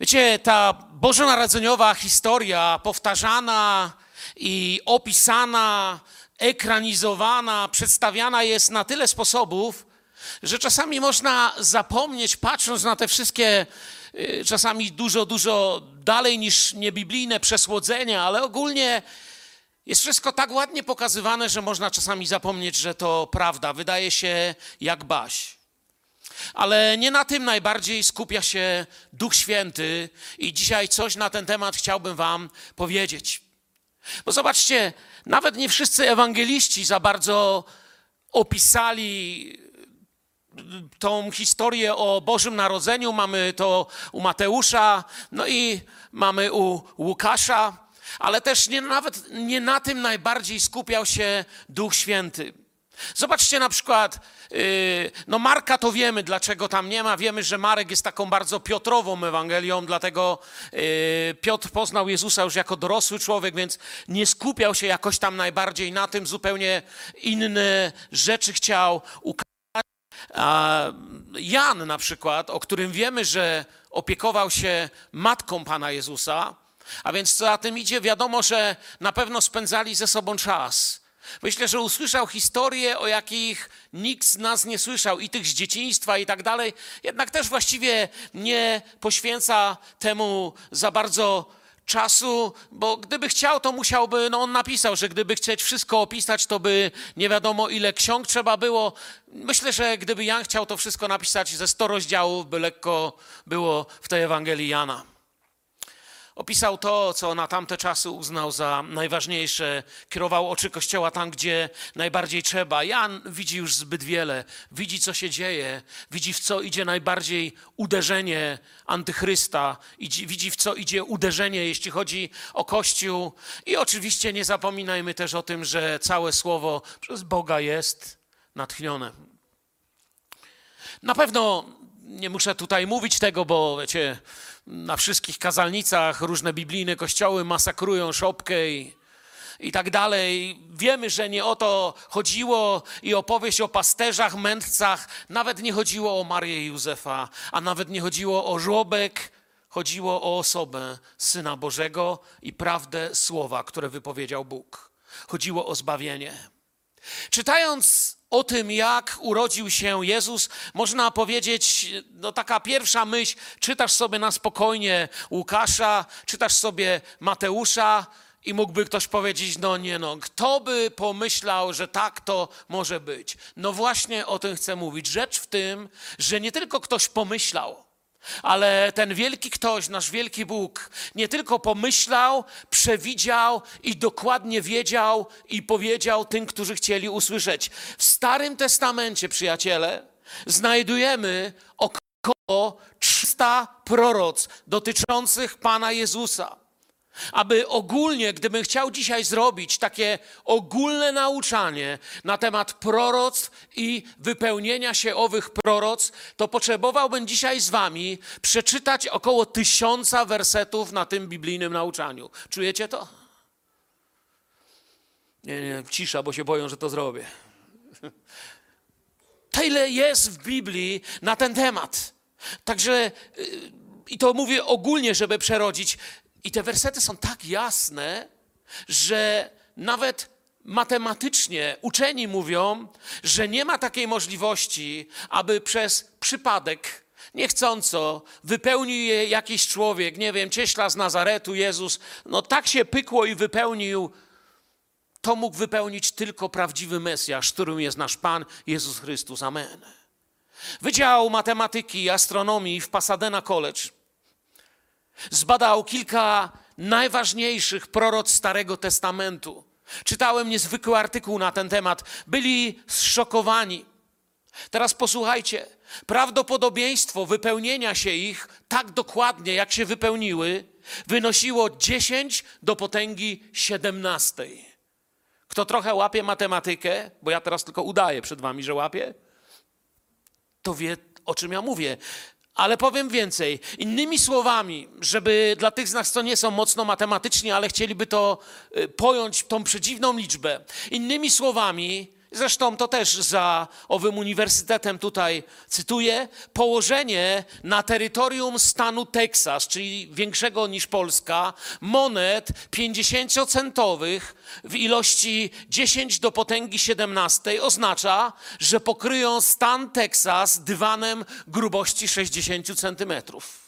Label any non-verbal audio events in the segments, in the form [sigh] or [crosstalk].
Wiecie, ta bożonarodzeniowa historia powtarzana i opisana, ekranizowana, przedstawiana jest na tyle sposobów, że czasami można zapomnieć, patrząc na te wszystkie, y, czasami dużo, dużo dalej niż niebiblijne przesłodzenia, ale ogólnie jest wszystko tak ładnie pokazywane, że można czasami zapomnieć, że to prawda. Wydaje się jak baś. Ale nie na tym najbardziej skupia się Duch Święty i dzisiaj coś na ten temat chciałbym Wam powiedzieć. Bo zobaczcie, nawet nie wszyscy ewangeliści za bardzo opisali tą historię o Bożym Narodzeniu. Mamy to u Mateusza, no i mamy u Łukasza, ale też nie, nawet nie na tym najbardziej skupiał się Duch Święty. Zobaczcie na przykład, yy, no Marka to wiemy, dlaczego tam nie ma. Wiemy, że Marek jest taką bardzo Piotrową Ewangelią, dlatego yy, Piotr poznał Jezusa już jako dorosły człowiek, więc nie skupiał się jakoś tam najbardziej na tym, zupełnie inne rzeczy chciał ukazać. A Jan na przykład, o którym wiemy, że opiekował się matką Pana Jezusa, a więc co za tym idzie, wiadomo, że na pewno spędzali ze sobą czas. Myślę, że usłyszał historie, o jakich nikt z nas nie słyszał, i tych z dzieciństwa, i tak dalej. Jednak też właściwie nie poświęca temu za bardzo czasu, bo gdyby chciał, to musiałby, no on napisał, że gdyby chcieć wszystko opisać, to by nie wiadomo ile ksiąg trzeba było. Myślę, że gdyby Jan chciał to wszystko napisać ze 100 rozdziałów, by lekko było w tej Ewangelii Jana. Opisał to, co na tamte czasy uznał za najważniejsze. Kierował oczy Kościoła tam, gdzie najbardziej trzeba. Jan widzi już zbyt wiele. Widzi, co się dzieje. Widzi, w co idzie najbardziej uderzenie antychrysta. Widzi, w co idzie uderzenie, jeśli chodzi o Kościół. I oczywiście nie zapominajmy też o tym, że całe słowo przez Boga jest natchnione. Na pewno nie muszę tutaj mówić tego, bo wiecie, na wszystkich kazalnicach różne biblijne kościoły masakrują szopkę i, i tak dalej. Wiemy, że nie o to chodziło i opowieść o pasterzach, mędrcach, nawet nie chodziło o Marię i Józefa, a nawet nie chodziło o żłobek, chodziło o osobę Syna Bożego i prawdę słowa, które wypowiedział Bóg. Chodziło o zbawienie. Czytając o tym, jak urodził się Jezus, można powiedzieć, no taka pierwsza myśl, czytasz sobie na spokojnie Łukasza, czytasz sobie Mateusza i mógłby ktoś powiedzieć, no nie no, kto by pomyślał, że tak to może być? No właśnie o tym chcę mówić. Rzecz w tym, że nie tylko ktoś pomyślał, ale ten wielki ktoś, nasz wielki Bóg, nie tylko pomyślał, przewidział i dokładnie wiedział i powiedział tym, którzy chcieli usłyszeć. W Starym Testamencie, przyjaciele, znajdujemy około 300 proroc dotyczących Pana Jezusa aby ogólnie, gdybym chciał dzisiaj zrobić takie ogólne nauczanie na temat proroctw i wypełnienia się owych proroctw, to potrzebowałbym dzisiaj z wami przeczytać około tysiąca wersetów na tym biblijnym nauczaniu. Czujecie to? Nie, nie, cisza, bo się boją, że to zrobię. [laughs] Tyle jest w Biblii na ten temat. Także, y, i to mówię ogólnie, żeby przerodzić, i te wersety są tak jasne, że nawet matematycznie uczeni mówią, że nie ma takiej możliwości, aby przez przypadek, niechcąco, wypełnił je jakiś człowiek, nie wiem, cieśla z Nazaretu, Jezus, no tak się pykło i wypełnił. To mógł wypełnić tylko prawdziwy Mesjasz, którym jest nasz Pan Jezus Chrystus. Amen. Wydział Matematyki i Astronomii w Pasadena College Zbadał kilka najważniejszych proroc Starego Testamentu. Czytałem niezwykły artykuł na ten temat. Byli zszokowani. Teraz posłuchajcie. Prawdopodobieństwo wypełnienia się ich tak dokładnie, jak się wypełniły, wynosiło 10 do potęgi 17. Kto trochę łapie matematykę, bo ja teraz tylko udaję przed wami, że łapie, to wie, o czym ja mówię. Ale powiem więcej. Innymi słowami, żeby dla tych z nas, co nie są mocno matematyczni, ale chcieliby to y, pojąć, tą przedziwną liczbę. Innymi słowami, zresztą to też za owym uniwersytetem tutaj cytuję, położenie na terytorium stanu Teksas, czyli większego niż Polska, monet 50-centowych w ilości 10 do potęgi 17 oznacza, że pokryją stan Teksas dywanem grubości 60 centymetrów.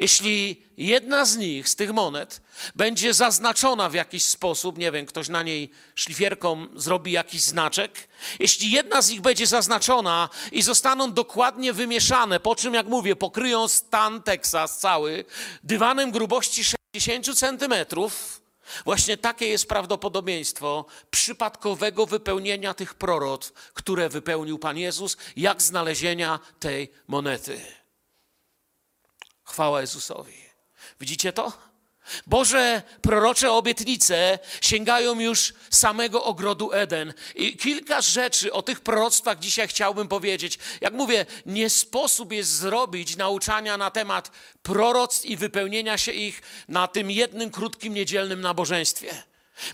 Jeśli jedna z nich, z tych monet, będzie zaznaczona w jakiś sposób, nie wiem, ktoś na niej szlifierką zrobi jakiś znaczek, jeśli jedna z nich będzie zaznaczona i zostaną dokładnie wymieszane, po czym, jak mówię, pokryją stan Teksas cały dywanem grubości 60 centymetrów, Właśnie takie jest prawdopodobieństwo przypadkowego wypełnienia tych proroc, które wypełnił Pan Jezus, jak znalezienia tej monety. Chwała Jezusowi. Widzicie to? Boże prorocze obietnice sięgają już samego ogrodu Eden. I kilka rzeczy o tych proroctwach dzisiaj chciałbym powiedzieć. Jak mówię, nie sposób jest zrobić nauczania na temat proroctw i wypełnienia się ich na tym jednym krótkim niedzielnym nabożeństwie.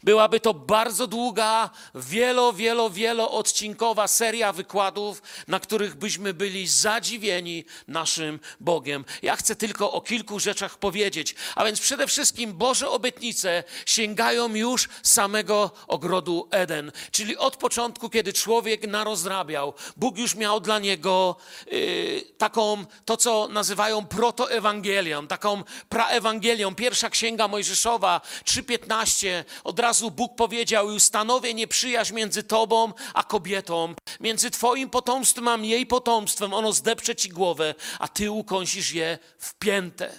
Byłaby to bardzo długa, wielo, wielo, wielo odcinkowa seria wykładów, na których byśmy byli zadziwieni naszym Bogiem. Ja chcę tylko o kilku rzeczach powiedzieć. A więc przede wszystkim Boże obietnice sięgają już samego ogrodu Eden. Czyli od początku, kiedy człowiek narozrabiał, Bóg już miał dla niego yy, taką, to co nazywają protoewangelią, taką praewangelią. Pierwsza księga Mojżeszowa 3.15 od razu Bóg powiedział: I ustanowię nieprzyjaźń między tobą a kobietą, między twoim potomstwem a jej potomstwem. Ono zdepcze ci głowę, a ty ukąsisz je w.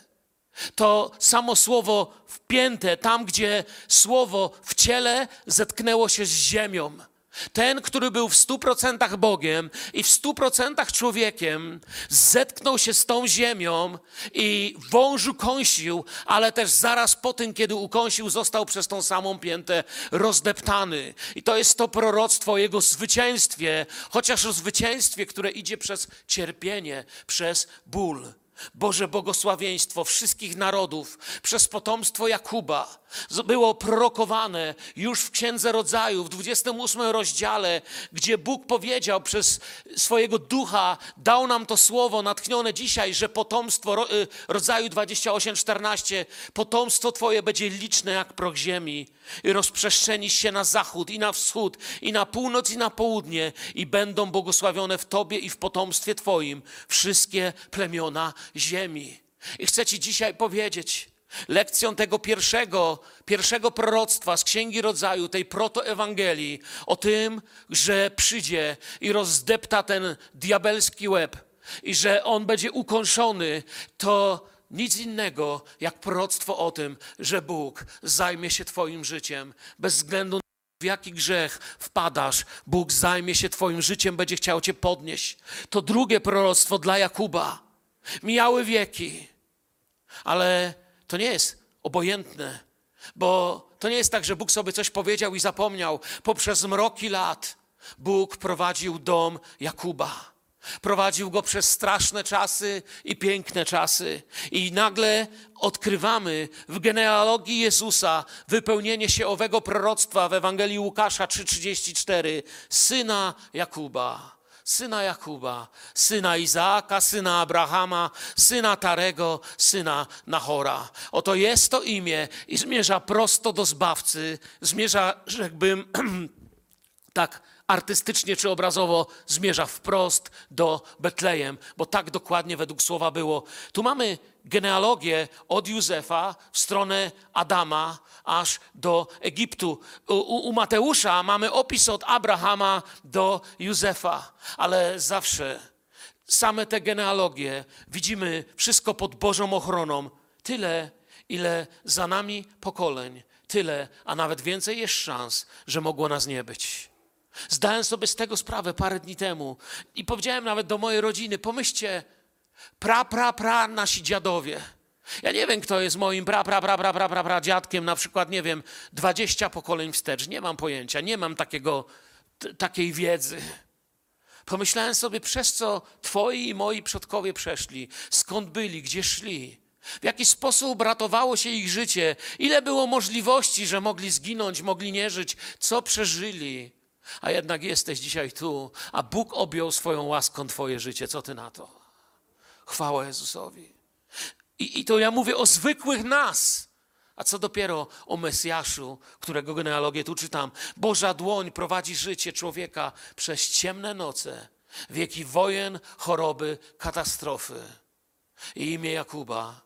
To samo słowo wpięte, tam gdzie słowo w ciele zetknęło się z ziemią. Ten, który był w stu procentach Bogiem i w stu procentach człowiekiem, zetknął się z tą ziemią i wążu kąsił, ale też zaraz po tym, kiedy ukąsił, został przez tą samą piętę rozdeptany. I to jest to proroctwo o jego zwycięstwie, chociaż o zwycięstwie, które idzie przez cierpienie, przez ból. Boże błogosławieństwo wszystkich narodów przez potomstwo Jakuba było prorokowane już w Księdze Rodzaju, w 28 rozdziale, gdzie Bóg powiedział przez swojego ducha, dał nam to słowo natchnione dzisiaj, że potomstwo, y, Rodzaju 28-14, potomstwo Twoje będzie liczne jak proch ziemi rozprzestrzeni się na zachód i na wschód i na północ i na południe i będą błogosławione w Tobie i w potomstwie Twoim wszystkie plemiona ziemi. I chcę Ci dzisiaj powiedzieć, lekcją tego pierwszego, pierwszego proroctwa z Księgi Rodzaju, tej protoewangelii, o tym, że przyjdzie i rozdepta ten diabelski łeb i że on będzie ukąszony, to nic innego jak proroctwo o tym, że Bóg zajmie się Twoim życiem bez względu na w jaki grzech wpadasz, Bóg zajmie się Twoim życiem, będzie chciał Cię podnieść. To drugie proroctwo dla Jakuba. Mijały wieki, ale to nie jest obojętne, bo to nie jest tak, że Bóg sobie coś powiedział i zapomniał. Poprzez mroki lat Bóg prowadził dom Jakuba. Prowadził go przez straszne czasy i piękne czasy. I nagle odkrywamy w genealogii Jezusa wypełnienie się owego proroctwa w Ewangelii Łukasza 3:34, syna Jakuba syna Jakuba, syna Izaaka, syna Abrahama, syna Tarego, syna Nahora. Oto jest to imię i zmierza prosto do Zbawcy, zmierza, rzekłbym, [clears throat] tak artystycznie czy obrazowo zmierza wprost do Betlejem, bo tak dokładnie według słowa było. Tu mamy genealogię od Józefa w stronę Adama aż do Egiptu. U, u Mateusza mamy opis od Abrahama do Józefa, ale zawsze same te genealogie widzimy wszystko pod Bożą ochroną. Tyle, ile za nami pokoleń, tyle, a nawet więcej jest szans, że mogło nas nie być. Zdałem sobie z tego sprawę parę dni temu i powiedziałem nawet do mojej rodziny: pomyślcie, pra, pra, pra nasi dziadowie. Ja nie wiem, kto jest moim pra, pra, pra, pra, pra, pra, pra dziadkiem, na przykład, nie wiem, 20 pokoleń wstecz. Nie mam pojęcia, nie mam takiego, t- takiej wiedzy. Pomyślałem sobie, przez co twoi i moi przodkowie przeszli, skąd byli, gdzie szli, w jaki sposób ratowało się ich życie, ile było możliwości, że mogli zginąć, mogli nie żyć, co przeżyli. A jednak jesteś dzisiaj tu, a Bóg objął swoją łaską Twoje życie. Co Ty na to? Chwała Jezusowi. I, I to ja mówię o zwykłych nas. A co dopiero o Mesjaszu, którego genealogię tu czytam. Boża dłoń prowadzi życie człowieka przez ciemne noce, wieki wojen, choroby, katastrofy. I imię Jakuba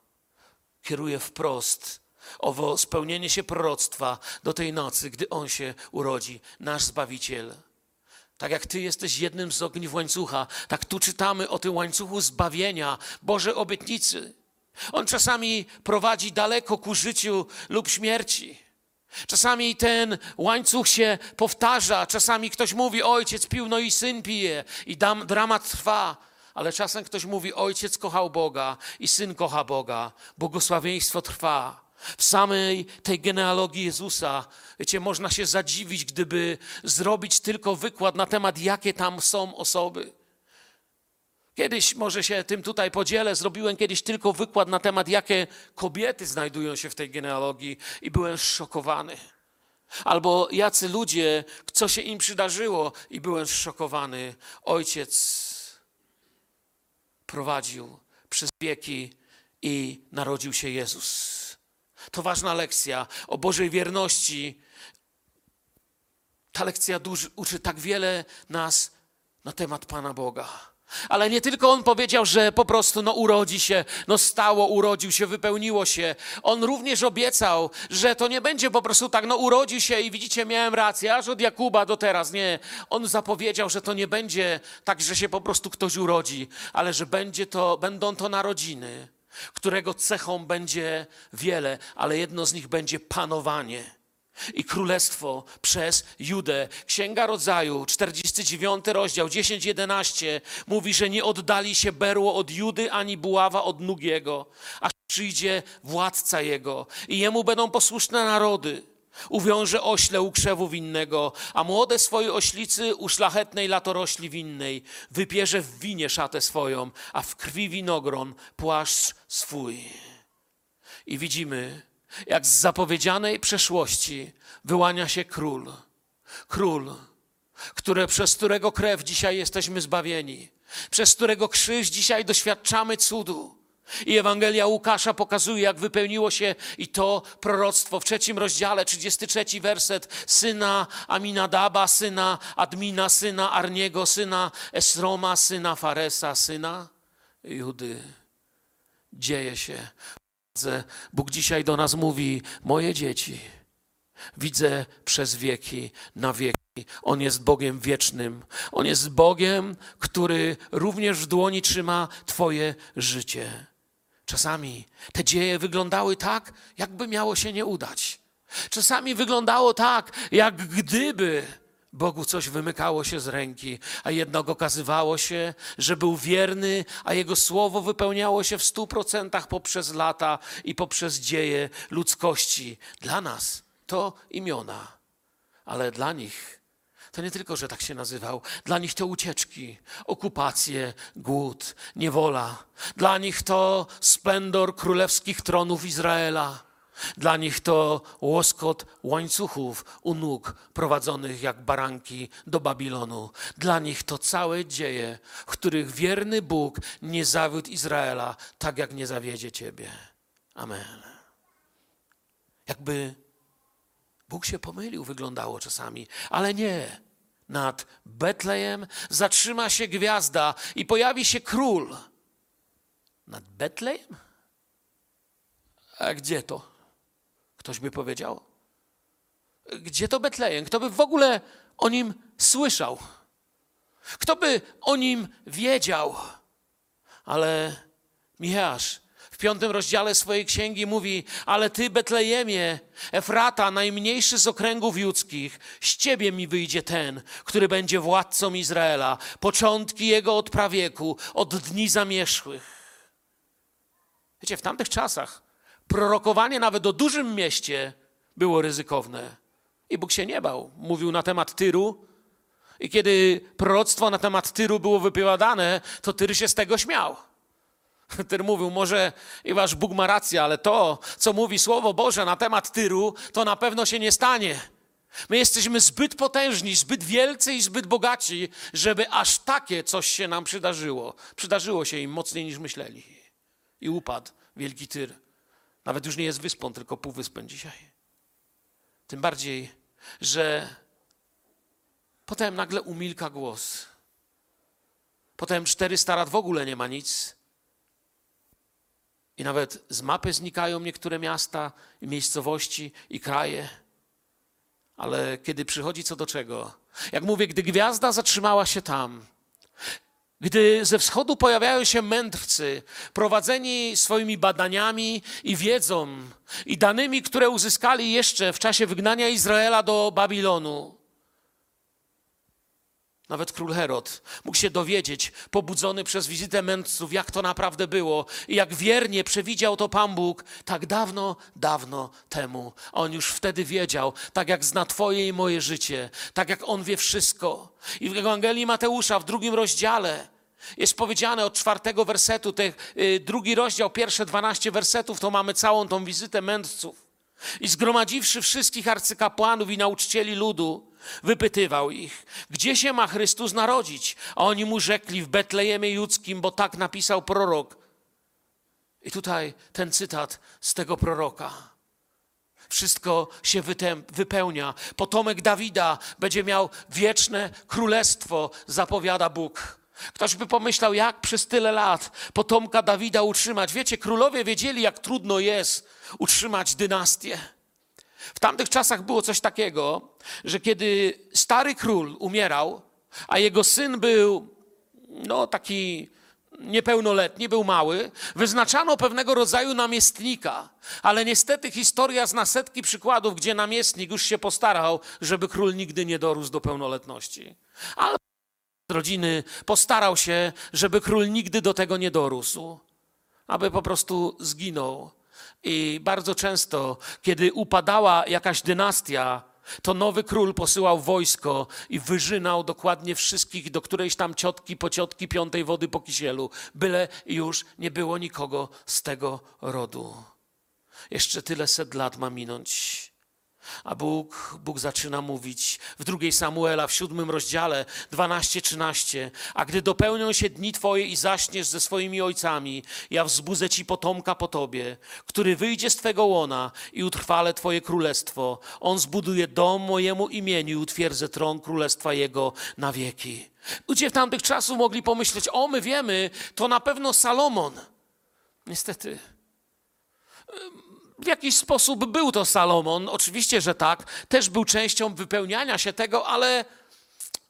kieruje wprost owo spełnienie się proroctwa do tej nocy, gdy On się urodzi, nasz Zbawiciel. Tak jak Ty jesteś jednym z ogniw łańcucha, tak tu czytamy o tym łańcuchu zbawienia, Boże obietnicy. On czasami prowadzi daleko ku życiu lub śmierci. Czasami ten łańcuch się powtarza, czasami ktoś mówi, ojciec pił, no i syn pije, i dam, dramat trwa. Ale czasem ktoś mówi, ojciec kochał Boga i syn kocha Boga, błogosławieństwo trwa. W samej tej genealogii Jezusa, wiecie, można się zadziwić, gdyby zrobić tylko wykład na temat, jakie tam są osoby. Kiedyś, może się tym tutaj podzielę, zrobiłem kiedyś tylko wykład na temat, jakie kobiety znajdują się w tej genealogii i byłem szokowany. Albo jacy ludzie, co się im przydarzyło i byłem szokowany. Ojciec prowadził przez wieki i narodził się Jezus. To ważna lekcja o Bożej wierności. Ta lekcja uczy tak wiele nas na temat Pana Boga. Ale nie tylko on powiedział, że po prostu no, urodzi się, no stało, urodził się, wypełniło się. On również obiecał, że to nie będzie po prostu tak, no urodził się i widzicie, miałem rację, aż od Jakuba do teraz. Nie. On zapowiedział, że to nie będzie tak, że się po prostu ktoś urodzi, ale że będzie to, będą to narodziny, którego cechą będzie wiele, ale jedno z nich będzie panowanie i królestwo przez Judę. Księga Rodzaju, 49 rozdział, 10-11 mówi, że nie oddali się berło od Judy ani buława od nóg jego, aż przyjdzie władca jego i jemu będą posłuszne narody. Uwiąże ośle u krzewu winnego, a młode swoje oślicy u szlachetnej latorośli winnej. Wypierze w winie szatę swoją, a w krwi winogron płaszcz swój. I widzimy, jak z zapowiedzianej przeszłości wyłania się król. Król, które, przez którego krew dzisiaj jesteśmy zbawieni, przez którego krzyż dzisiaj doświadczamy cudu. I Ewangelia Łukasza pokazuje, jak wypełniło się i to proroctwo w trzecim rozdziale, 33 werset, syna Aminadaba, syna Admina, syna Arniego, syna Esroma, syna Faresa, syna Judy. Dzieje się Bóg dzisiaj do nas mówi: Moje dzieci, widzę przez wieki na wieki. On jest Bogiem wiecznym. On jest Bogiem, który również w dłoni trzyma Twoje życie. Czasami te dzieje wyglądały tak, jakby miało się nie udać. Czasami wyglądało tak, jak gdyby Bogu coś wymykało się z ręki, a jednak okazywało się, że był wierny, a Jego słowo wypełniało się w stu procentach poprzez lata i poprzez dzieje ludzkości. Dla nas to imiona, ale dla nich to nie tylko, że tak się nazywał, dla nich to ucieczki, okupacje, głód, niewola. Dla nich to splendor królewskich tronów Izraela. Dla nich to łoskot łańcuchów u nóg prowadzonych jak baranki do Babilonu. Dla nich to całe dzieje, w których wierny Bóg nie zawiódł Izraela, tak jak nie zawiedzie Ciebie. Amen. Jakby Bóg się pomylił, wyglądało czasami, ale nie. Nad Betlejem zatrzyma się gwiazda i pojawi się król. Nad Betlejem? A gdzie to? Ktoś by powiedział. Gdzie to Betlejem? Kto by w ogóle o nim słyszał? Kto by o nim wiedział? Ale Michasz piątym rozdziale swojej księgi mówi: Ale ty, Betlejemie, Efrata, najmniejszy z okręgów judzkich, z ciebie mi wyjdzie ten, który będzie władcą Izraela, początki jego od prawieku, od dni zamierzchłych. Wiecie, w tamtych czasach prorokowanie nawet o dużym mieście było ryzykowne. I Bóg się nie bał. Mówił na temat Tyru. I kiedy proroctwo na temat Tyru było wypowiadane, to Tyr się z tego śmiał. [laughs] Tyr mówił, może i wasz Bóg ma rację, ale to, co mówi Słowo Boże na temat Tyru, to na pewno się nie stanie. My jesteśmy zbyt potężni, zbyt wielcy i zbyt bogaci, żeby aż takie coś się nam przydarzyło. Przydarzyło się im mocniej niż myśleli. I upadł wielki Tyr. Nawet już nie jest wyspą, tylko półwyspem dzisiaj. Tym bardziej, że potem nagle umilka głos. Potem 400 lat w ogóle nie ma nic. I nawet z mapy znikają niektóre miasta miejscowości i kraje. Ale kiedy przychodzi co do czego, jak mówię, gdy gwiazda zatrzymała się tam, gdy ze wschodu pojawiają się mędrcy, prowadzeni swoimi badaniami i wiedzą i danymi, które uzyskali jeszcze w czasie wygnania Izraela do Babilonu, nawet król Herod mógł się dowiedzieć, pobudzony przez wizytę mędrców, jak to naprawdę było i jak wiernie przewidział to Pan Bóg tak dawno, dawno temu. On już wtedy wiedział, tak jak zna Twoje i moje życie, tak jak On wie wszystko. I w Ewangelii Mateusza w drugim rozdziale jest powiedziane od czwartego wersetu, te, y, drugi rozdział, pierwsze dwanaście wersetów, to mamy całą tą wizytę mędrców. I zgromadziwszy wszystkich arcykapłanów i nauczycieli ludu, Wypytywał ich, gdzie się ma Chrystus narodzić? A oni mu rzekli, w Betlejemie Judzkim, bo tak napisał prorok. I tutaj ten cytat z tego proroka. Wszystko się wypełnia. Potomek Dawida będzie miał wieczne królestwo, zapowiada Bóg. Ktoś by pomyślał, jak przez tyle lat potomka Dawida utrzymać. Wiecie, królowie wiedzieli, jak trudno jest utrzymać dynastię. W tamtych czasach było coś takiego, że kiedy stary król umierał, a jego syn był no taki niepełnoletni, był mały, wyznaczano pewnego rodzaju namiestnika. Ale niestety historia zna setki przykładów, gdzie namiestnik już się postarał, żeby król nigdy nie dorósł do pełnoletności. Rodziny postarał się, żeby król nigdy do tego nie dorósł, aby po prostu zginął. I bardzo często, kiedy upadała jakaś dynastia, to nowy król posyłał wojsko i wyżynał dokładnie wszystkich do którejś tam ciotki, pociotki piątej wody po kisielu, byle już nie było nikogo z tego rodu. Jeszcze tyle set lat ma minąć. A Bóg, Bóg zaczyna mówić w drugiej Samuela, w siódmym rozdziale, 12-13. A gdy dopełnią się dni Twoje i zaśniesz ze swoimi ojcami, ja wzbudzę Ci potomka po Tobie, który wyjdzie z Twego łona i utrwale Twoje królestwo. On zbuduje dom mojemu imieniu i utwierdzę tron królestwa Jego na wieki. Ludzie w tamtych czasów mogli pomyśleć, o my wiemy, to na pewno Salomon. Niestety w jakiś sposób był to Salomon, oczywiście, że tak, też był częścią wypełniania się tego, ale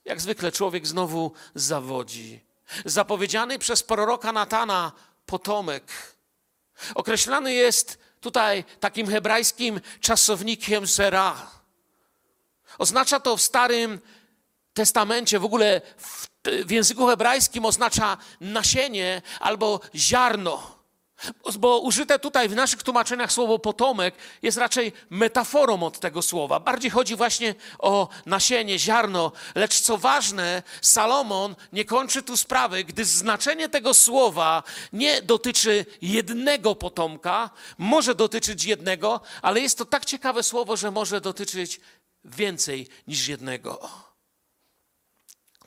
jak zwykle człowiek znowu zawodzi. Zapowiedziany przez proroka Natana potomek. Określany jest tutaj takim hebrajskim czasownikiem Zera. Oznacza to w Starym Testamencie, w ogóle w, w języku hebrajskim oznacza nasienie albo ziarno. Bo użyte tutaj w naszych tłumaczeniach słowo potomek jest raczej metaforą od tego słowa. Bardziej chodzi właśnie o nasienie, ziarno. Lecz co ważne, Salomon nie kończy tu sprawy, gdy znaczenie tego słowa nie dotyczy jednego potomka, może dotyczyć jednego, ale jest to tak ciekawe słowo, że może dotyczyć więcej niż jednego.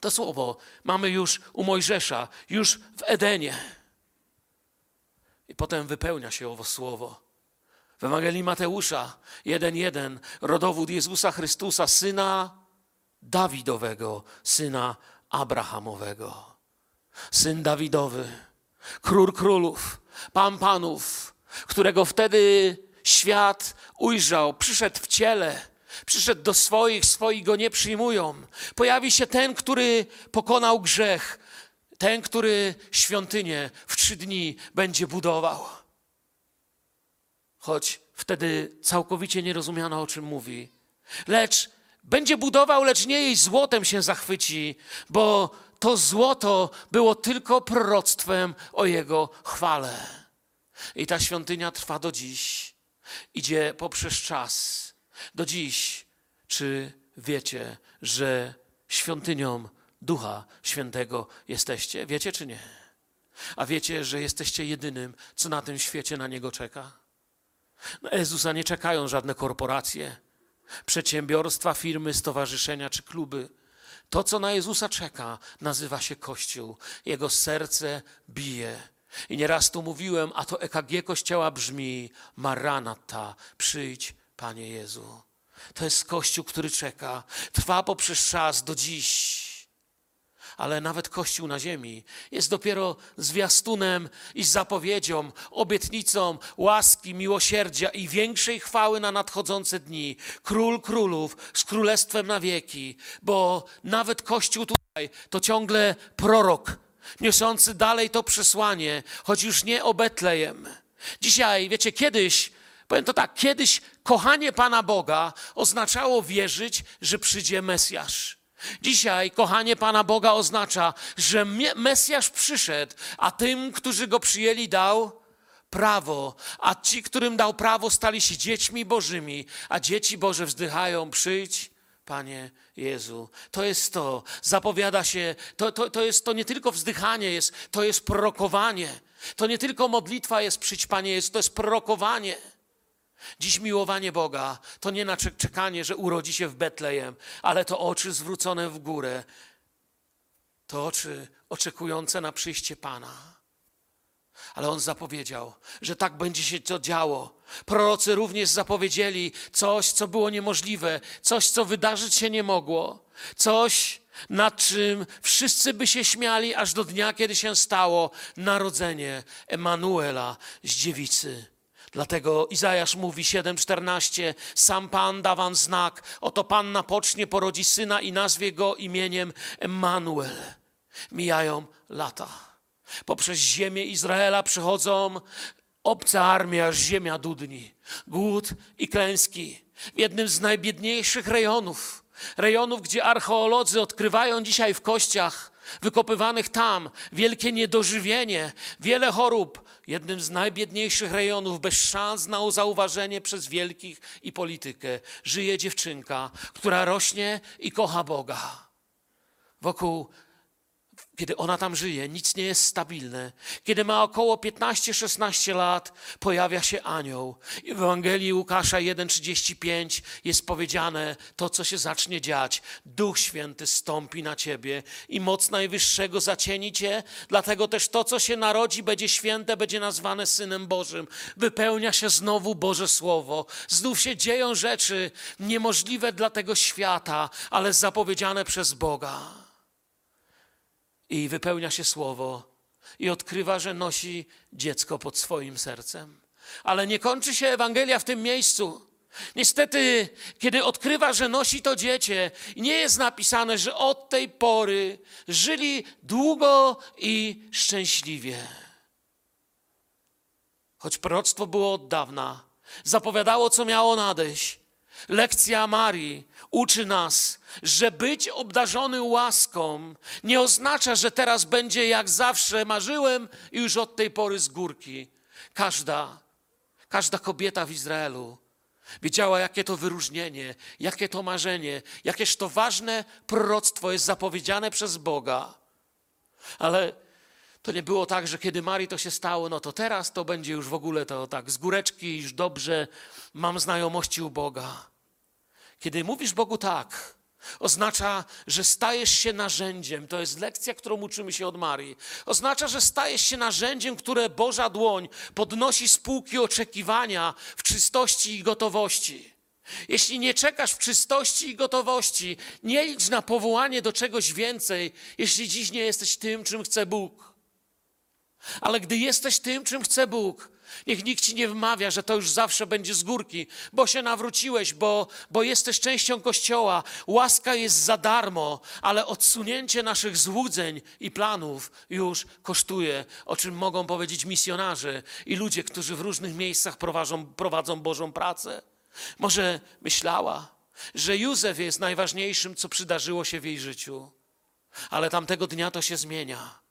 To słowo mamy już u Mojżesza, już w Edenie. I potem wypełnia się owo słowo. W Ewangelii Mateusza 1:1 rodowód Jezusa Chrystusa, syna Dawidowego, syna Abrahamowego. Syn Dawidowy, król królów, pan panów, którego wtedy świat ujrzał, przyszedł w ciele, przyszedł do swoich, swoich go nie przyjmują. Pojawi się ten, który pokonał grzech, ten, który świątynię w trzy dni będzie budował. Choć wtedy całkowicie nie rozumiano, o czym mówi. Lecz będzie budował, lecz nie jej złotem się zachwyci, bo to złoto było tylko proroctwem o jego chwale. I ta świątynia trwa do dziś. Idzie poprzez czas. Do dziś. Czy wiecie, że świątynią Ducha Świętego jesteście. Wiecie czy nie? A wiecie, że jesteście jedynym, co na tym świecie na Niego czeka? Na Jezusa nie czekają żadne korporacje. przedsiębiorstwa, firmy, stowarzyszenia czy kluby. To, co na Jezusa czeka, nazywa się Kościół. Jego serce bije. I nieraz tu mówiłem, a to EKG Kościoła brzmi Maranata, przyjdź, Panie Jezu. To jest Kościół, który czeka. Trwa poprzez czas do dziś. Ale nawet Kościół na ziemi jest dopiero zwiastunem i zapowiedzią, obietnicą łaski, miłosierdzia i większej chwały na nadchodzące dni. Król królów z królestwem na wieki, bo nawet Kościół tutaj to ciągle prorok, niosący dalej to przesłanie, choć już nie o Betlejem. Dzisiaj, wiecie, kiedyś Powiem to tak, kiedyś kochanie Pana Boga oznaczało wierzyć, że przyjdzie Mesjasz. Dzisiaj kochanie Pana Boga oznacza, że Mesjasz przyszedł, a tym, którzy go przyjęli, dał prawo, a ci, którym dał prawo, stali się dziećmi Bożymi, a dzieci Boże wzdychają: przyjdź, Panie Jezu. To jest to, zapowiada się, to, to, to jest to nie tylko wzdychanie, jest, to jest prorokowanie. To nie tylko modlitwa jest przyjdź, Panie Jezu, to jest prorokowanie. Dziś miłowanie Boga to nie na czekanie, że urodzi się w Betlejem, ale to oczy zwrócone w górę, to oczy oczekujące na przyjście Pana. Ale on zapowiedział, że tak będzie się to działo. Prorocy również zapowiedzieli coś, co było niemożliwe, coś, co wydarzyć się nie mogło, coś, nad czym wszyscy by się śmiali aż do dnia, kiedy się stało narodzenie Emanuela z dziewicy. Dlatego Izajasz mówi 7:14: Sam Pan da wam znak, oto Panna pocznie, porodzi syna i nazwie go imieniem Emmanuel. Mijają lata. Poprzez ziemię Izraela przychodzą obce armie, aż ziemia dudni. Głód i klęski. W jednym z najbiedniejszych rejonów, rejonów, gdzie archeolodzy odkrywają dzisiaj w kościach wykopywanych tam, wielkie niedożywienie, wiele chorób, jednym z najbiedniejszych rejonów, bez szans na zauważenie przez wielkich i politykę, żyje dziewczynka, która rośnie i kocha Boga. Wokół kiedy ona tam żyje, nic nie jest stabilne. Kiedy ma około 15-16 lat, pojawia się anioł. W Ewangelii Łukasza 1,35 jest powiedziane to, co się zacznie dziać. Duch Święty stąpi na ciebie i moc Najwyższego zacieni cię, dlatego też to, co się narodzi, będzie święte, będzie nazwane Synem Bożym. Wypełnia się znowu Boże Słowo. Znów się dzieją rzeczy niemożliwe dla tego świata, ale zapowiedziane przez Boga i wypełnia się słowo i odkrywa, że nosi dziecko pod swoim sercem. Ale nie kończy się Ewangelia w tym miejscu. Niestety, kiedy odkrywa, że nosi to dziecię, nie jest napisane, że od tej pory żyli długo i szczęśliwie. Choć proroctwo było od dawna, zapowiadało, co miało nadejść. Lekcja Marii uczy nas, że być obdarzony łaską nie oznacza, że teraz będzie jak zawsze marzyłem i już od tej pory z górki. Każda, każda kobieta w Izraelu wiedziała, jakie to wyróżnienie, jakie to marzenie, jakież to ważne proroctwo jest zapowiedziane przez Boga. Ale to nie było tak, że kiedy Marii to się stało, no to teraz to będzie już w ogóle to tak z góreczki, już dobrze, mam znajomości u Boga. Kiedy mówisz Bogu tak, Oznacza, że stajesz się narzędziem. To jest lekcja, którą uczymy się od Marii. Oznacza, że stajesz się narzędziem, które Boża dłoń podnosi z półki oczekiwania w czystości i gotowości. Jeśli nie czekasz w czystości i gotowości, nie licz na powołanie do czegoś więcej, jeśli dziś nie jesteś tym, czym chce Bóg. Ale gdy jesteś tym, czym chce Bóg, Niech nikt ci nie wmawia, że to już zawsze będzie z górki, bo się nawróciłeś, bo, bo jesteś częścią Kościoła. Łaska jest za darmo, ale odsunięcie naszych złudzeń i planów już kosztuje, o czym mogą powiedzieć misjonarze i ludzie, którzy w różnych miejscach prowadzą, prowadzą Bożą pracę. Może myślała, że Józef jest najważniejszym, co przydarzyło się w jej życiu, ale tamtego dnia to się zmienia.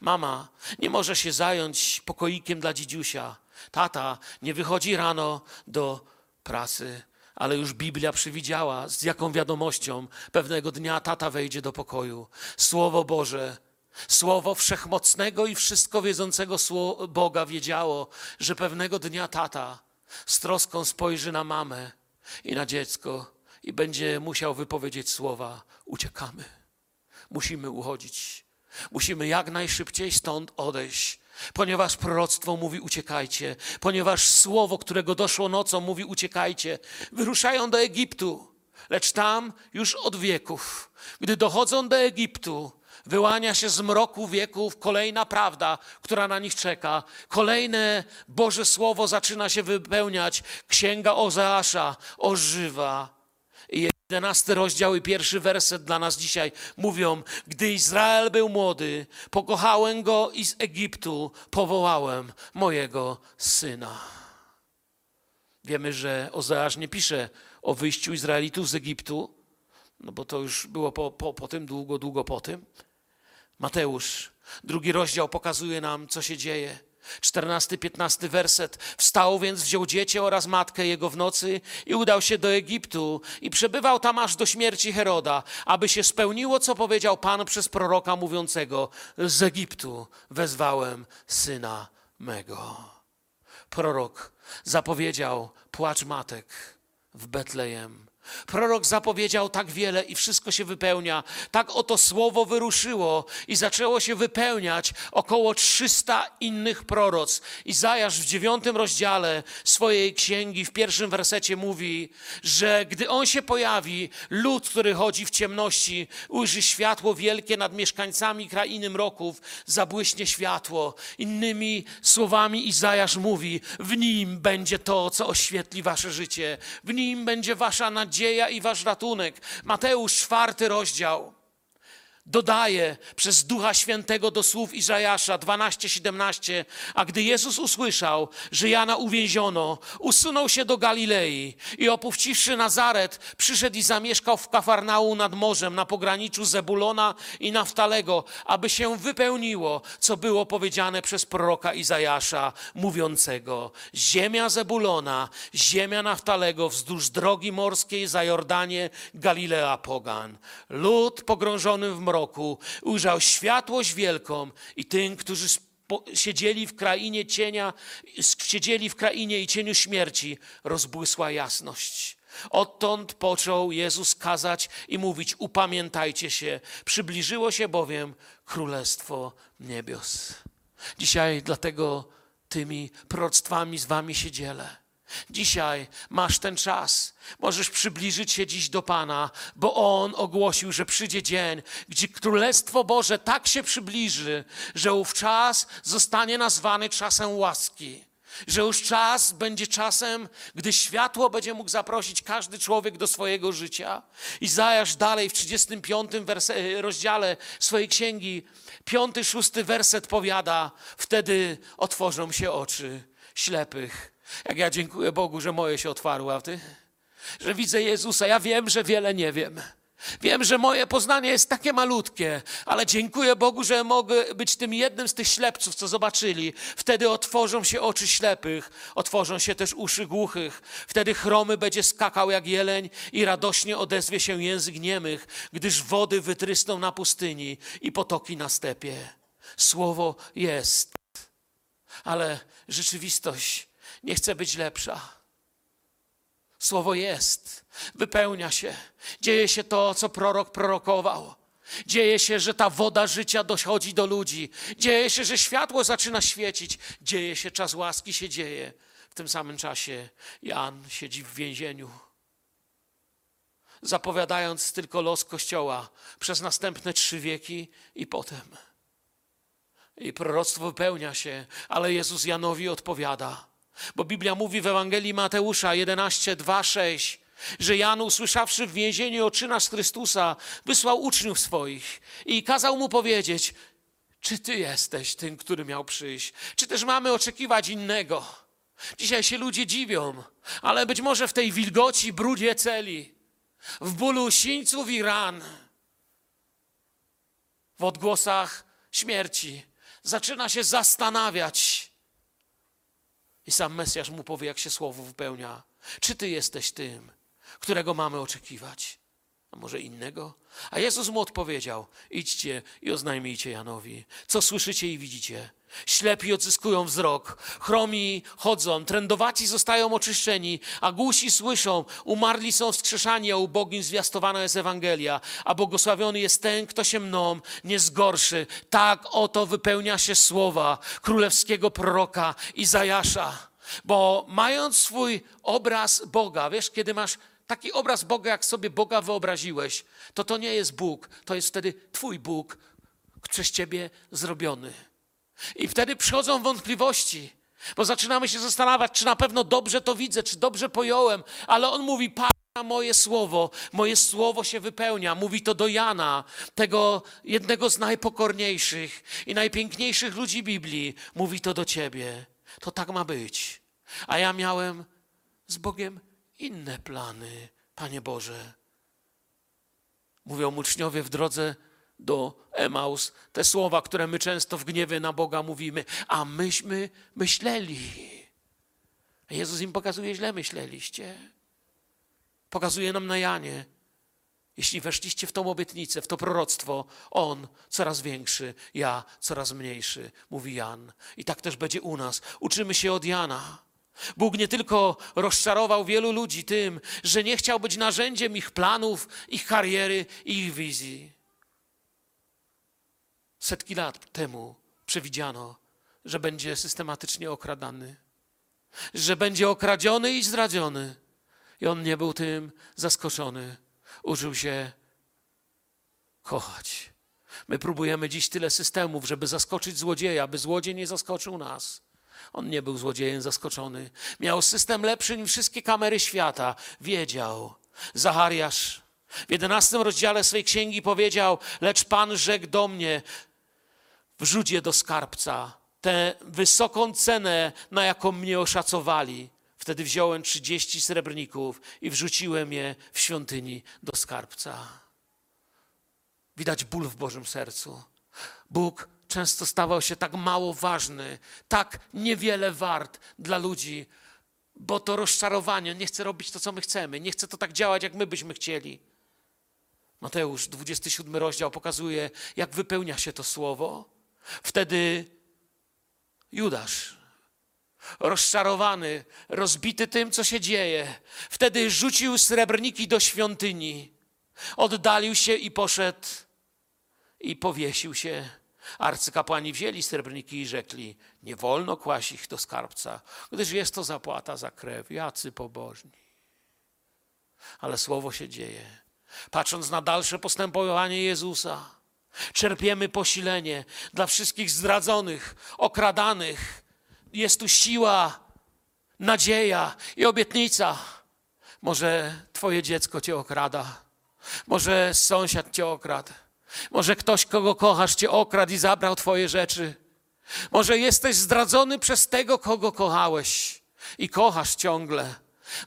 Mama nie może się zająć pokoikiem dla dzidziusia. Tata nie wychodzi rano do pracy, ale już Biblia przewidziała, z jaką wiadomością pewnego dnia tata wejdzie do pokoju. Słowo Boże, Słowo wszechmocnego i wszystko wiedzącego Boga wiedziało, że pewnego dnia tata z troską spojrzy na mamę i na dziecko i będzie musiał wypowiedzieć słowa: Uciekamy. Musimy uchodzić. Musimy jak najszybciej stąd odejść, ponieważ proroctwo mówi: Uciekajcie, ponieważ słowo, którego doszło nocą, mówi: Uciekajcie. Wyruszają do Egiptu, lecz tam już od wieków, gdy dochodzą do Egiptu, wyłania się z mroku wieków kolejna prawda, która na nich czeka. Kolejne Boże Słowo zaczyna się wypełniać. Księga Ozeasza ożywa. I jedenasty rozdział i pierwszy werset dla nas dzisiaj mówią, gdy Izrael był młody, pokochałem go i z Egiptu powołałem mojego syna. Wiemy, że Ozeasz nie pisze o wyjściu Izraelitów z Egiptu, no bo to już było po, po, po tym, długo, długo po tym. Mateusz, drugi rozdział pokazuje nam, co się dzieje. 14-15 werset. Wstał więc, wziął dziecię oraz matkę jego w nocy i udał się do Egiptu i przebywał tam aż do śmierci Heroda, aby się spełniło, co powiedział Pan przez proroka mówiącego: Z Egiptu wezwałem syna mego. Prorok zapowiedział płacz matek w Betlejem. Prorok zapowiedział tak wiele i wszystko się wypełnia. Tak oto słowo wyruszyło i zaczęło się wypełniać około 300 innych proroc. Izajasz w dziewiątym rozdziale swojej księgi w pierwszym wersecie mówi, że gdy on się pojawi, lud, który chodzi w ciemności, ujrzy światło wielkie nad mieszkańcami krainy mroków, zabłyśnie światło. Innymi słowami Izajasz mówi, w nim będzie to, co oświetli wasze życie. W nim będzie wasza nadzieja nadzieja i wasz ratunek. Mateusz, czwarty rozdział, dodaje przez Ducha Świętego do słów Izajasza 12-17, a gdy Jezus usłyszał, że Jana uwięziono, usunął się do Galilei i opuściwszy Nazaret, przyszedł i zamieszkał w Kafarnału nad morzem, na pograniczu Zebulona i Naftalego, aby się wypełniło, co było powiedziane przez proroka Izajasza, mówiącego, ziemia Zebulona, ziemia Naftalego, wzdłuż drogi morskiej za Jordanie, Galilea pogan. Lud pogrążony w mroku, mroku ujrzał światłość wielką i tym, którzy siedzieli w krainie cienia, siedzieli w krainie i cieniu śmierci, rozbłysła jasność. Odtąd począł Jezus kazać i mówić: Upamiętajcie się, przybliżyło się bowiem Królestwo Niebios. Dzisiaj dlatego tymi proroctwami z wami się dzielę. Dzisiaj masz ten czas. Możesz przybliżyć się dziś do Pana, bo On ogłosił, że przyjdzie dzień, gdzie Królestwo Boże tak się przybliży, że ów czas zostanie nazwany czasem łaski. Że już czas będzie czasem, gdy światło będzie mógł zaprosić każdy człowiek do swojego życia. Izajasz dalej w 35 rozdziale swojej księgi, piąty, szósty werset powiada, wtedy otworzą się oczy ślepych jak ja dziękuję Bogu, że moje się otwarły, a ty? Że widzę Jezusa. Ja wiem, że wiele nie wiem. Wiem, że moje poznanie jest takie malutkie, ale dziękuję Bogu, że mogę być tym jednym z tych ślepców, co zobaczyli. Wtedy otworzą się oczy ślepych, otworzą się też uszy głuchych. Wtedy chromy będzie skakał jak jeleń i radośnie odezwie się język niemych, gdyż wody wytrysną na pustyni i potoki na stepie. Słowo jest, ale rzeczywistość nie chce być lepsza. Słowo jest, wypełnia się. Dzieje się to, co prorok prorokował. Dzieje się, że ta woda życia dochodzi do ludzi. Dzieje się, że światło zaczyna świecić. Dzieje się, czas łaski się dzieje. W tym samym czasie Jan siedzi w więzieniu, zapowiadając tylko los Kościoła przez następne trzy wieki i potem. I proroctwo wypełnia się, ale Jezus Janowi odpowiada – bo Biblia mówi w Ewangelii Mateusza 11, 2, 6, że Jan, usłyszawszy w więzieniu oczy nasz Chrystusa, wysłał uczniów swoich i kazał mu powiedzieć, czy ty jesteś tym, który miał przyjść? Czy też mamy oczekiwać innego? Dzisiaj się ludzie dziwią, ale być może w tej wilgoci, brudzie celi, w bólu sińców i ran, w odgłosach śmierci, zaczyna się zastanawiać, i sam Mesjasz mu powie, jak się słowo wypełnia. Czy ty jesteś tym, którego mamy oczekiwać? A może innego? A Jezus mu odpowiedział: Idźcie i oznajmijcie Janowi, co słyszycie i widzicie. Ślepi odzyskują wzrok, chromi chodzą, trędowaci zostają oczyszczeni, a głusi słyszą, umarli są wskrzeszani, a ubogim zwiastowana jest Ewangelia, a błogosławiony jest ten, kto się mną nie zgorszy. Tak oto wypełnia się słowa królewskiego proroka Izajasza. Bo mając swój obraz Boga, wiesz, kiedy masz taki obraz Boga, jak sobie Boga wyobraziłeś, to to nie jest Bóg, to jest wtedy Twój Bóg przez Ciebie zrobiony. I wtedy przychodzą wątpliwości, bo zaczynamy się zastanawiać, czy na pewno dobrze to widzę, czy dobrze pojąłem, ale on mówi, Pana, moje słowo, moje słowo się wypełnia. Mówi to do Jana, tego jednego z najpokorniejszych i najpiękniejszych ludzi Biblii. Mówi to do ciebie. To tak ma być. A ja miałem z Bogiem inne plany, Panie Boże. Mówią uczniowie w drodze do Emaus te słowa, które my często w gniewie na Boga mówimy, a myśmy myśleli. Jezus im pokazuje, źle myśleliście. Pokazuje nam na Janie. Jeśli weszliście w tą obietnicę, w to proroctwo, On coraz większy, ja coraz mniejszy, mówi Jan. I tak też będzie u nas. Uczymy się od Jana. Bóg nie tylko rozczarował wielu ludzi tym, że nie chciał być narzędziem ich planów, ich kariery ich wizji. Setki lat temu przewidziano, że będzie systematycznie okradany, że będzie okradziony i zdradziony. I on nie był tym zaskoczony. Uczył się kochać. My próbujemy dziś tyle systemów, żeby zaskoczyć złodzieja, by złodziej nie zaskoczył nas. On nie był złodziejem zaskoczony. Miał system lepszy niż wszystkie kamery świata. Wiedział. Zachariasz w jedenastym rozdziale swej księgi powiedział: Lecz Pan rzekł do mnie: Wrzuć je do skarbca. Tę wysoką cenę, na jaką mnie oszacowali. Wtedy wziąłem 30 srebrników i wrzuciłem je w świątyni do skarbca. Widać ból w Bożym sercu. Bóg często stawał się tak mało ważny, tak niewiele wart dla ludzi, bo to rozczarowanie, nie chce robić to, co my chcemy, nie chce to tak działać, jak my byśmy chcieli. Mateusz, 27 rozdział pokazuje, jak wypełnia się to słowo. Wtedy Judasz, rozczarowany, rozbity tym, co się dzieje, wtedy rzucił srebrniki do świątyni, oddalił się i poszedł i powiesił się. Arcykapłani wzięli srebrniki i rzekli: Nie wolno kłaść ich do skarbca, gdyż jest to zapłata za krew. Jacy pobożni. Ale słowo się dzieje. Patrząc na dalsze postępowanie Jezusa, czerpiemy posilenie dla wszystkich zdradzonych, okradanych. Jest tu siła, nadzieja i obietnica. Może Twoje dziecko Cię okrada, może sąsiad Cię okradł. Może ktoś, kogo kochasz, cię okradł i zabrał twoje rzeczy. Może jesteś zdradzony przez tego, kogo kochałeś i kochasz ciągle.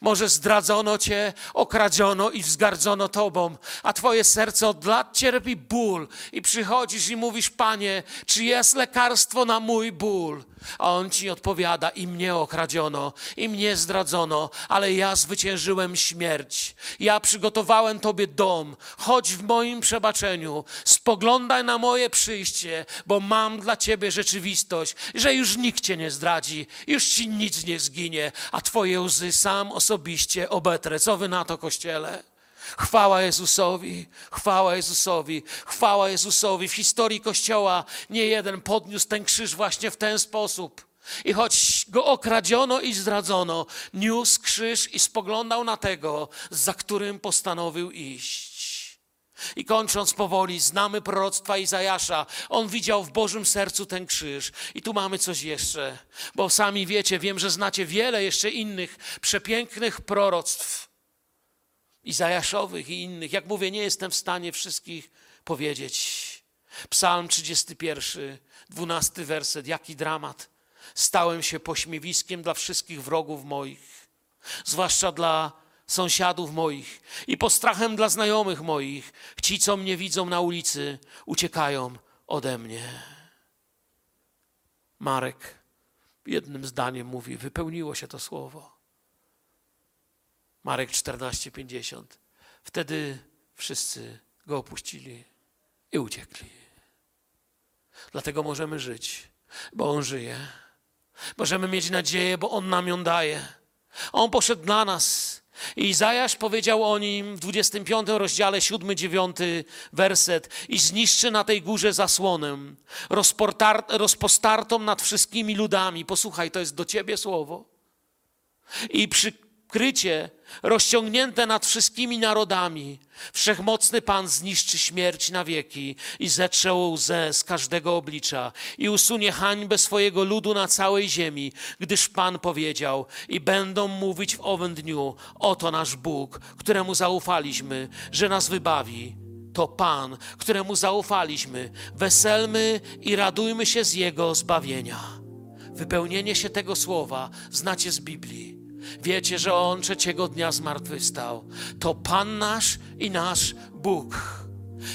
Może zdradzono cię, okradziono i wzgardzono tobą, a twoje serce od lat cierpi ból i przychodzisz i mówisz, Panie, czy jest lekarstwo na mój ból? A on ci odpowiada: I mnie okradziono, i mnie zdradzono, ale ja zwyciężyłem śmierć. Ja przygotowałem Tobie dom. Chodź w moim przebaczeniu, spoglądaj na moje przyjście, bo mam dla Ciebie rzeczywistość, że już nikt Cię nie zdradzi, już Ci nic nie zginie, a Twoje łzy sam osobiście obetrę. Co Wy na to, Kościele? Chwała Jezusowi, chwała Jezusowi, chwała Jezusowi. W historii Kościoła nie jeden podniósł ten krzyż właśnie w ten sposób. I choć go okradziono i zdradzono, niósł krzyż i spoglądał na tego, za którym postanowił iść. I kończąc powoli, znamy proroctwa Izajasza. On widział w Bożym sercu ten krzyż. I tu mamy coś jeszcze, bo sami wiecie, wiem, że znacie wiele jeszcze innych przepięknych proroctw Izajaszowych i innych. Jak mówię, nie jestem w stanie wszystkich powiedzieć. Psalm 31, 12 werset. Jaki dramat. Stałem się pośmiewiskiem dla wszystkich wrogów moich, zwłaszcza dla sąsiadów moich i postrachem dla znajomych moich. Ci, co mnie widzą na ulicy, uciekają ode mnie. Marek jednym zdaniem mówi: Wypełniło się to słowo. Marek 14:50. Wtedy wszyscy go opuścili i uciekli. Dlatego możemy żyć bo On żyje. Możemy mieć nadzieję, bo On nam ją daje. On poszedł dla nas. I Izajasz powiedział o nim w 25 rozdziale, 7-9 werset i zniszczy na tej górze zasłonę, rozpostartą nad wszystkimi ludami. Posłuchaj, to jest do ciebie słowo. I przykrycie rozciągnięte nad wszystkimi narodami. Wszechmocny Pan zniszczy śmierć na wieki i zetrze łzę z każdego oblicza i usunie hańbę swojego ludu na całej ziemi, gdyż Pan powiedział i będą mówić w owym dniu, oto nasz Bóg, któremu zaufaliśmy, że nas wybawi. To Pan, któremu zaufaliśmy. Weselmy i radujmy się z Jego zbawienia. Wypełnienie się tego słowa znacie z Biblii. Wiecie, że On trzeciego dnia zmartwychwstał. To Pan nasz i nasz Bóg.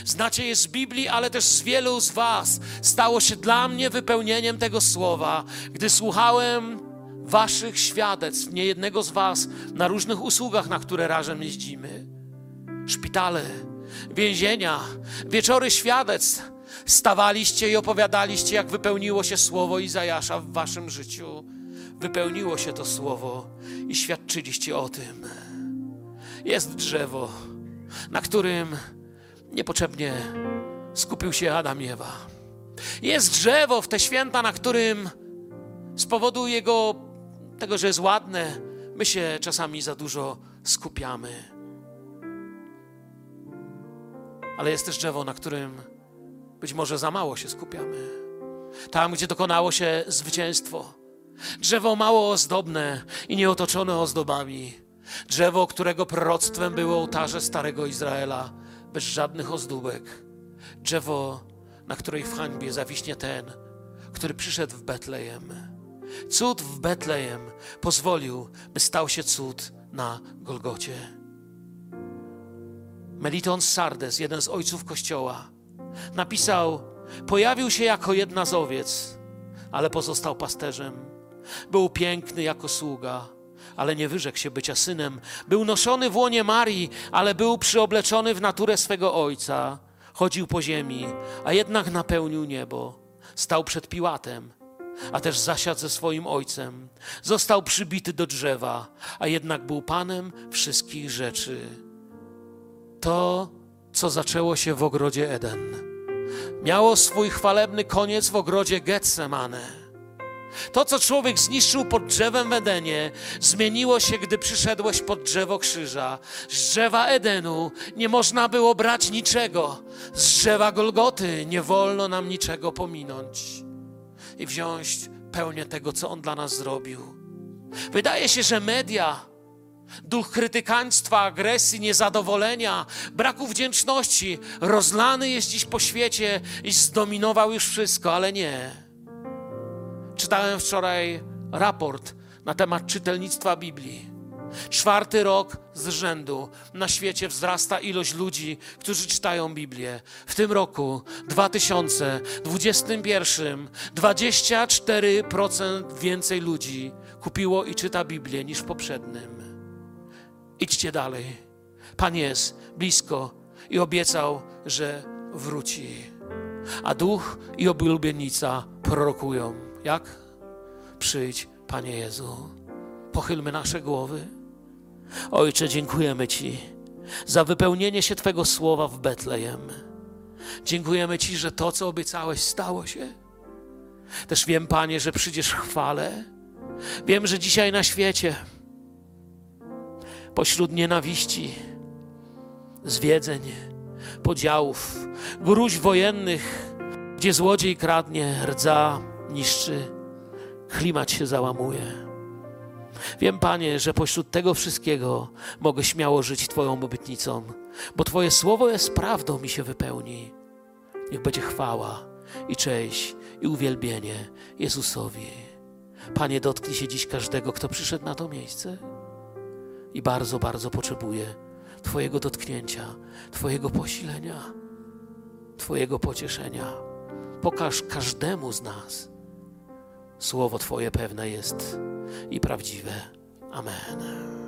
Znacie je z Biblii, ale też z wielu z Was stało się dla mnie wypełnieniem tego słowa, gdy słuchałem Waszych świadectw, nie jednego z Was, na różnych usługach, na które razem jeździmy. Szpitale, więzienia, wieczory świadectw. Stawaliście i opowiadaliście, jak wypełniło się słowo Izajasza w Waszym życiu wypełniło się to słowo i świadczyliście o tym. Jest drzewo, na którym niepotrzebnie skupił się Adam i Ewa. Jest drzewo w te święta, na którym z powodu jego, tego, że jest ładne, my się czasami za dużo skupiamy. Ale jest też drzewo, na którym być może za mało się skupiamy. Tam, gdzie dokonało się zwycięstwo Drzewo mało ozdobne i nieotoczone ozdobami. Drzewo, którego proroctwem było ołtarze Starego Izraela, bez żadnych ozdóbek. Drzewo, na której w hańbie zawiśnie ten, który przyszedł w Betlejem. Cud w Betlejem pozwolił, by stał się cud na Golgocie. Meliton Sardes, jeden z ojców Kościoła, napisał: Pojawił się jako jedna z owiec, ale pozostał pasterzem. Był piękny jako sługa, ale nie wyrzekł się bycia synem. Był noszony w łonie Marii, ale był przyobleczony w naturę swego ojca. Chodził po ziemi, a jednak napełnił niebo. Stał przed Piłatem, a też zasiadł ze swoim ojcem. Został przybity do drzewa, a jednak był panem wszystkich rzeczy. To, co zaczęło się w ogrodzie Eden, miało swój chwalebny koniec w ogrodzie Getsemane. To, co człowiek zniszczył pod drzewem w Edenie, zmieniło się, gdy przyszedłeś pod drzewo krzyża. Z drzewa Edenu nie można było brać niczego. Z drzewa Golgoty nie wolno nam niczego pominąć i wziąć pełnię tego, co On dla nas zrobił. Wydaje się, że media, duch krytykaństwa, agresji, niezadowolenia, braku wdzięczności rozlany jest dziś po świecie i zdominował już wszystko, ale nie. Czytałem wczoraj raport na temat czytelnictwa Biblii. Czwarty rok z rzędu na świecie wzrasta ilość ludzi, którzy czytają Biblię. W tym roku 2021 24% więcej ludzi kupiło i czyta Biblię niż w poprzednim. Idźcie dalej. Pan jest blisko i obiecał, że wróci. A duch i oblubienica prorokują jak? Przyjdź, Panie Jezu. Pochylmy nasze głowy. Ojcze, dziękujemy Ci za wypełnienie się Twego słowa w Betlejem. Dziękujemy Ci, że to, co obiecałeś, stało się. Też wiem, Panie, że przyjdziesz chwale. Wiem, że dzisiaj na świecie, pośród nienawiści, zwiedzeń, podziałów, gruźb wojennych, gdzie złodziej kradnie, rdza, niszczy, klimat się załamuje. Wiem, Panie, że pośród tego wszystkiego mogę śmiało żyć Twoją obietnicą, bo Twoje słowo jest prawdą, mi się wypełni. Niech będzie chwała i cześć i uwielbienie Jezusowi. Panie, dotknij się dziś każdego, kto przyszedł na to miejsce i bardzo, bardzo potrzebuje Twojego dotknięcia, Twojego posilenia, Twojego pocieszenia. Pokaż każdemu z nas, Słowo Twoje pewne jest i prawdziwe. Amen.